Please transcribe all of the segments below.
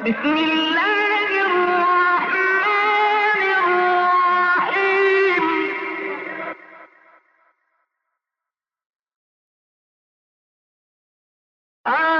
بسم الله الرحمن الرحيم. آه.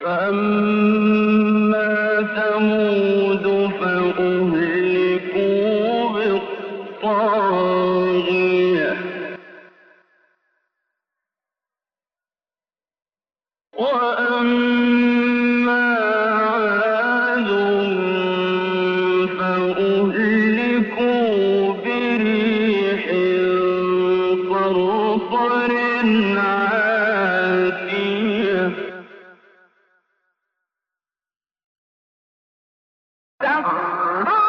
فأما ثمود Mm-hmm.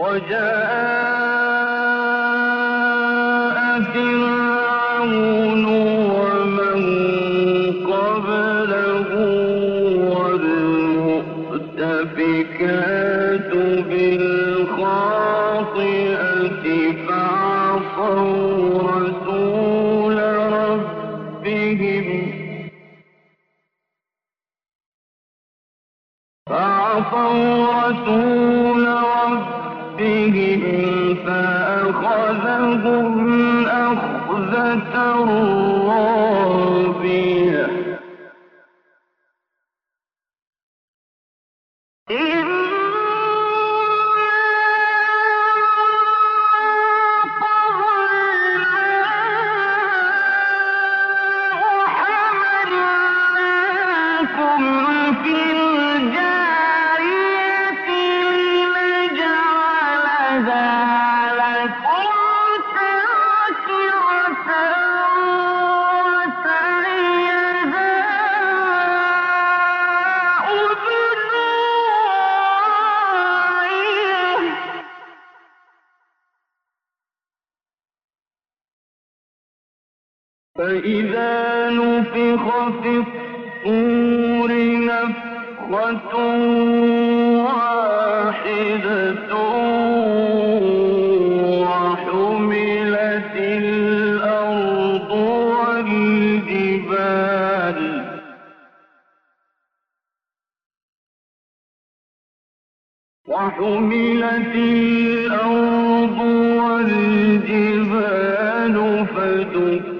وجاء في ربهم فعصوا رسولا فإذا نفخ في الصور نفخة واحدة وحملت الأرض والجبال. وحملت الأرض والجبال فدكت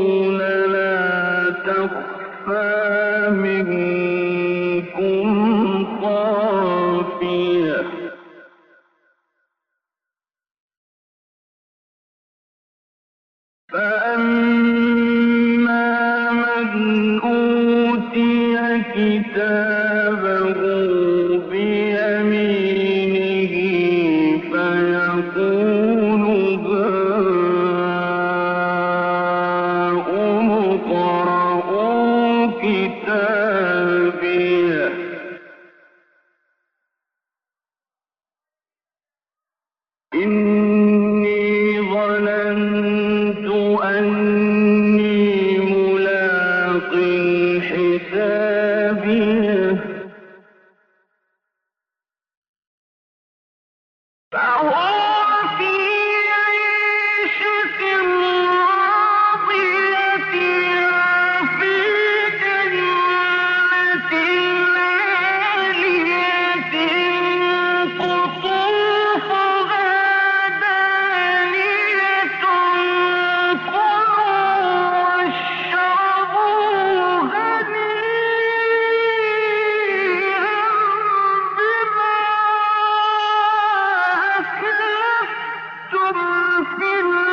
Now, Thank you.